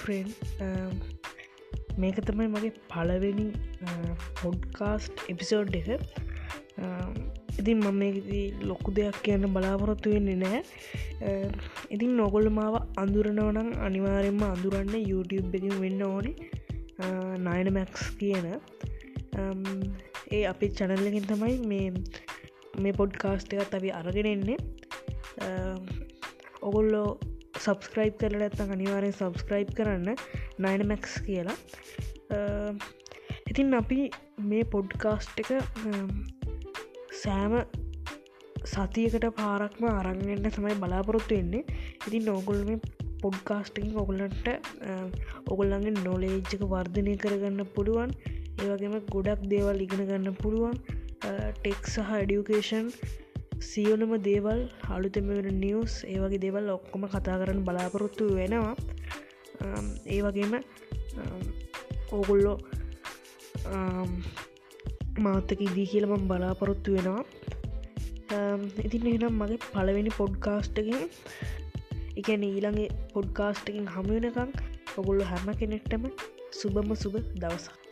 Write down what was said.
Friend um, මේක තමයි මගේ පලවෙනි පොඩ්කාස්ට් එපිසෝඩ් එක. Um, ඉතින් මම මේදී ලොකු දෙයක් කියන්න බලාපොරොත්තු වෙන්නේ නෑ um, ඉතින් නොගොල්ල මාව අඳුරනවනම් අනිවාරෙන්ම අඳුරන්න YouTube එකින් වෙන්න ඕනේ. නයන මැක්ස් කියන. ඒ අපි චැනල්ලකින් තමයි මේ මේ පොඩ්කාස්ට එකත් අපි අරගෙන එන්නේ. ඔගොල්ලෝ සබස්ක්‍රයිබ් කරල ඇත්තන් අනිවාරෙන් සබස්ක්‍රයිබ් කරන්න නයින මැක්ස් කියලා. ඉතින් අපි මේ පොඩ්කාස්ට් එක සෑම සතියකට පාරක්ම අරංගන්න තමයි බලාපොරොත්තු වෙන්නේ. ඉතින් නෝගොල් මේ පොඩ්කාස්ටිං ඔගොලන්ට ඔගොල්ලන්ගේ නොලේජ්ක වර්ධනය කරගන්න පුළුවන්. ඒවගේම ගොඩක් දේවල් ඉගෙන ගන්න පුළුවන්. ටෙක් සහ එඩියුකේෂන් සියලුම දේවල් අලුතෙම වෙන නිියස් ඒවගේ දේවල් ඔක්කොම කතා කරන්න බලාපොරොත්තු වෙනවා. ඒ වගේම ඕගොල්ලෝ මාතක ඉදී කියලම බලාපොරොත්තු වෙනවා. ඉතින් එනම් මගේ පළවෙනි පොඩ්කාස්ටකින් එකන ඊළඟේ පොඩ්කාස්ටකින් හමුවෙනකං ඔගොල්ලු හැම කෙනෙක්ටම සුබම සුබ දවසක්.